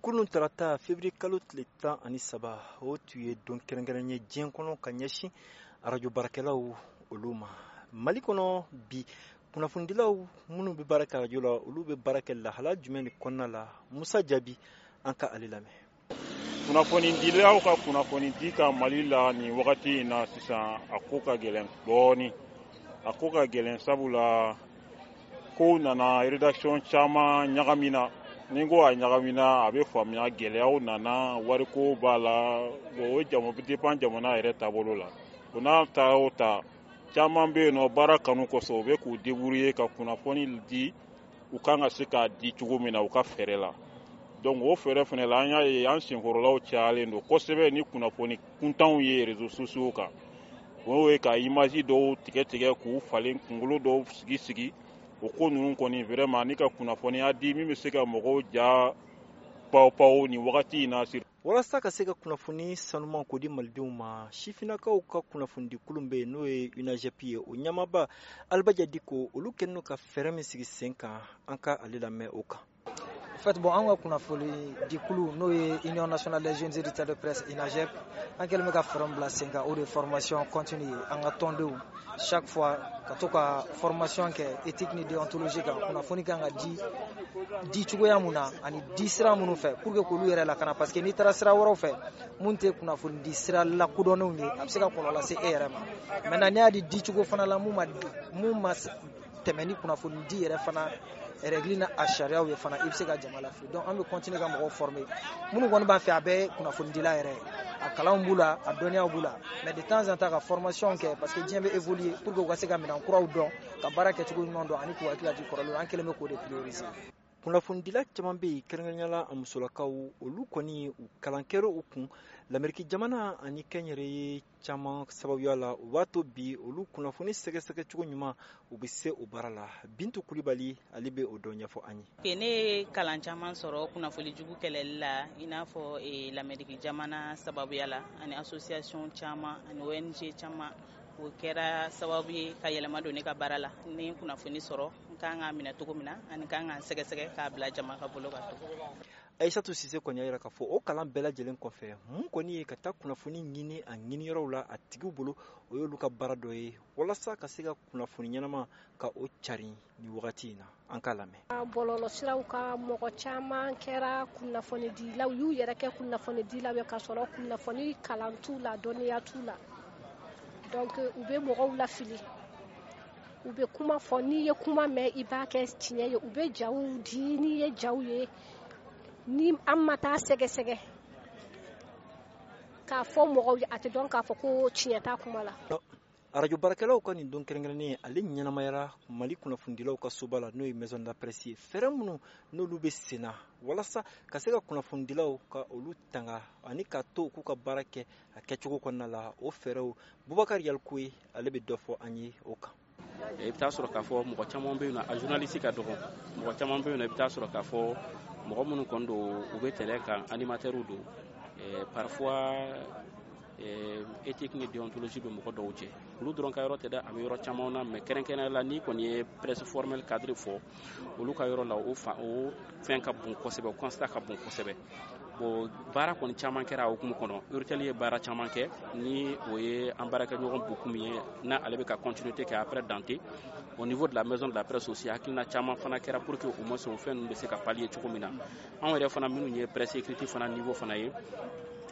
kunun tarata febiri kalo tile tan ani saba o tun ye don kɛrɛnkɛrɛn ye diɲɛ kɔnɔ ka ɲɛsin arajo baarakɛlaw olu ma mali kɔnɔ bi kunnafonidilaw minnu bɛ baara kɛ arajo la olu bɛ baara kɛ lahala jumɛn de kɔnɔna la musa jaabi an ka ale lamɛn kunnafonidilaw ka kunnafoni di ka mali la nin wagati in na sisan a ko ka gɛlɛn dɔɔni a ko ka gɛlɛn sabula kow nana rédaction caman ɲagamina ni ko a ɲagamina a bɛ faamuya gɛlɛyaw nana wariko b'a la bon o jamu bɛ dépend jamana yɛrɛ taabolo la o n'a ta o ta caman bɛ yen nɔ baara kanu kosɔn u bɛ k'u débrouiller ka kunnafoni di u kan ka se k'a di cogo min na u ka fɛɛrɛ la donc o fɛɛrɛ fana la an y'a ye an senkɔrɔlaw cayalen don kosɛbɛ ni kunnafoni kuntanw ye rezo sosiyow kan o ye ka imaji dɔw tigɛ tigɛ k'u falen kunkolo dɔw sigi sigi o ko ninnu kɔni vrɛma ni ka kunnafoniya di min bɛ se ka mɔgɔw ja paw paw nin wagati in na walasa ka se ka kunnafoni sanuman ko di malidenw ma sifinakaw ka kunnafonidi kulun bɛ yen n'o ye unajɛp ye o ɲamaba alibaja diko olu kɛnɛ ka fɛɛrɛ min sigi sen kan an ka ale lamɛn o kan fɛti bɔn an ka kunnafoni dikulu n'o ye union national des jeunes éditeurs de presse inajep an kɛlen bɛ ka fɛɛrɛ bila sen kan o de ye formation continue ye an ka tɔndenw chaque fois ka to ka formation kɛ éthique ni déontologie kan kunnafoni kan ka di di cogoya mun na ani di sira minnu fɛ pour que k'olu yɛrɛ lakana parce que n'i taara sira wɛrɛw fɛ mun tɛ kunnafoni di sira lakodɔnnenw ye a bɛ se ka kɔlɔlɔ lase e yɛrɛ ma maintenant ne y'a di di cogo fana la mun ma mun ma tɛmɛ ni kunnafonidi yɛrɛ fana règle na a sariyaw ye fana i bɛ se ka jama lafili donc an bɛ continuer ka mɔgɔw former minnu kɔni b'a fɛ a bɛɛ kunnafonidila yɛrɛ ye a kalanw b'u la a dɔnniyaw b'u la mais de temps en temps ka formation kɛ parce que diɲɛ bɛ évoluer pour que u ka se ka minɛn kuraw dɔn ka baara kɛcogo ɲuman dɔn ani k'u hakili lajigin kɔrɔlenw an kɛlen bɛ k'o de prioriser kunnafonidila caman bɛ yen kɛrɛnkɛrɛnyala a musolakaw olu kɔni u kalan kɛra u kun lameriki jamana ani kɛnyɛrɛ ye caman sababuya la u b'a to bi olu kunnafoni sɛgɛsɛgɛ cogo ɲuman u bɛ se o baara la bintu kulibali ale bɛ o dɔn ɲɛfɔ an ye ne ye kalan caman sɔrɔ kunnafoni jugu kɛlɛli la i n'a fɔ eh, lamɛdigi jamana sababuya la ani association caman ani ong caman o kɛra sababu ye ka yɛlɛma don ne ka baara la ni ye kunnafoni sɔrɔ n kan ka minɛ cogo min na ani kan ka sɛgɛsɛgɛ k'a bila jama ka bolo ka to aisatu sise kɔni y'a jira k'a fɔ o kalan bɛɛ lajɛlen kɔfɛ mun kɔni ye ka taa kunnafoni ɲini a ɲiniyɔrɔw la a tigiw bolo o y'olu ka baara dɔ ye walasa ka se ka kunnafoni ɲɛnama ka o carin ni wagati in na an k'a lamɛn bɔlɔlɔsiraw ka mɔgɔ caman kɛra kunnafonidilaw y'u yɛrɛ kɛ kunnafonidilaw ye ka sɔrɔ kunnafoni kalan t'u la dɔnniya t'u la donc u bɛ mɔgɔw lafili u bɛ kuma fɔ n'i ye kuma mɛn i b'a kɛ tiɲɛ ye u bɛ jaw di n'i ye jaw ye ni an ma taa sɛgɛsɛgɛ k'a fɔ mɔgɔw ye a tɛ dɔn k'a fɔ ko tiɲɛ t'a kuma la arajo baarakɛlaw ka nin don kɛrɛnkɛrɛnnen ale ɲɛnamayara mali kunnafonidilaw ka soba la n'o ye maison de la presse ye fɛɛrɛ minnu n'olu bɛ sen na walasa ka se ka kunnafonidilaw ka olu tanga ani ka to k'u ka baara kɛ a kɛcogo kɔnɔna la o fɛɛrɛw bubakari yaliko ye ale bɛ dɔ fɔ an ye o kan i bɛ taa sɔrɔ k'a fɔ mɔgɔ caman bɛ yen nɔ a journaliste ka dɔgɔn mɔgɔ caman bɛ yen nɔ i bɛ taa sɔrɔ k'a fɔ mɔgɔ minnu kɔni don u bɛ tɛlɛ kan animateurs don eh, parfois eh, éthique ni déontologie bɛ mɔgɔ dɔw cɛ olu dɔrɔn ka yɔrɔ tɛ dɛ a bɛ yɔrɔ caman na mais kɛrɛnkɛrɛnnenya la n'i kɔni ye presse formelle cadre fɔ olu ka yɔrɔ la o fan o fɛn ka bon kosɛbɛ o constat ka bon kosɛbɛ bon baara kɔni caman kɛra a hukumu kɔnɔ urutɛli ye baara caman kɛ ni o ye an baarakɛɲɔgɔn bokumu ye na ale bɛ ka continuité kɛ après dante au niveau de la maison de la presse aussi hakilina caman fana kɛra pour que u ma sɔn fɛn ninnu bɛ se ka pallier cogo min na anw yɛrɛ fana minnu ye presse écrite fana niveau fana ye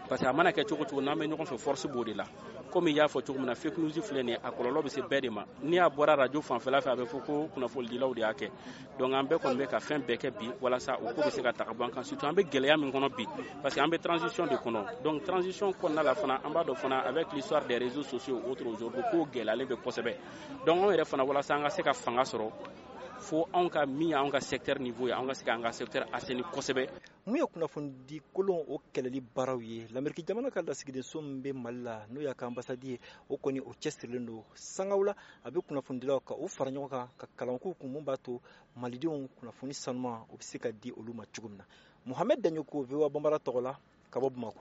parce que a mana kɛ cogo cogo n'an bɛ ɲɔgɔn fɛ force b'o de la komi i y'a fɔ cogo min na fake news filɛ nin ye a kɔlɔlɔ bɛ se bɛɛ de ma n'i a bɔra radio fanfɛla fɛ a bɛ fɔ ko kunnafonidilaw de y'a kɛ donc an bɛɛ kɔni bɛ ka fɛn bɛɛ kɛ bi walasa o ko bɛ se ka taga bɔ an kan surtout an bɛ gɛlɛya min kɔnɔ bi parce que an bɛ transition de kɔnɔ donc transition kɔnɔna la fana an b'a dɔn fana avec l'histoire des réseaux sociaux autres aujourd'hui ko gɛlɛyalen bɛ kosɛbɛ donc anw yɛrɛ fana walasa an ka se ka fanga sɔrɔ fo anw ka min y'anw ka secteur niveau ye anw ka se ka an ka secteur assaini kosɛbɛ mun ye kunnafonidi kolon o kɛlɛli baaraw ye lameriki jamana ka lasigidenso min bɛ mali la n'o y'a ka anbasadi ye o kɔni o cɛsirilen don sangaw la a bɛ kunnafonidilaw ka u fara ɲɔgɔn kan ka kalanko kun mun b'a to malidenw kunnafoni sanuma o bɛ se ka di olu ma cogo min na muhamɛd daɲoko vowa banbara tɔgɔ la ka bɔ bamakɔ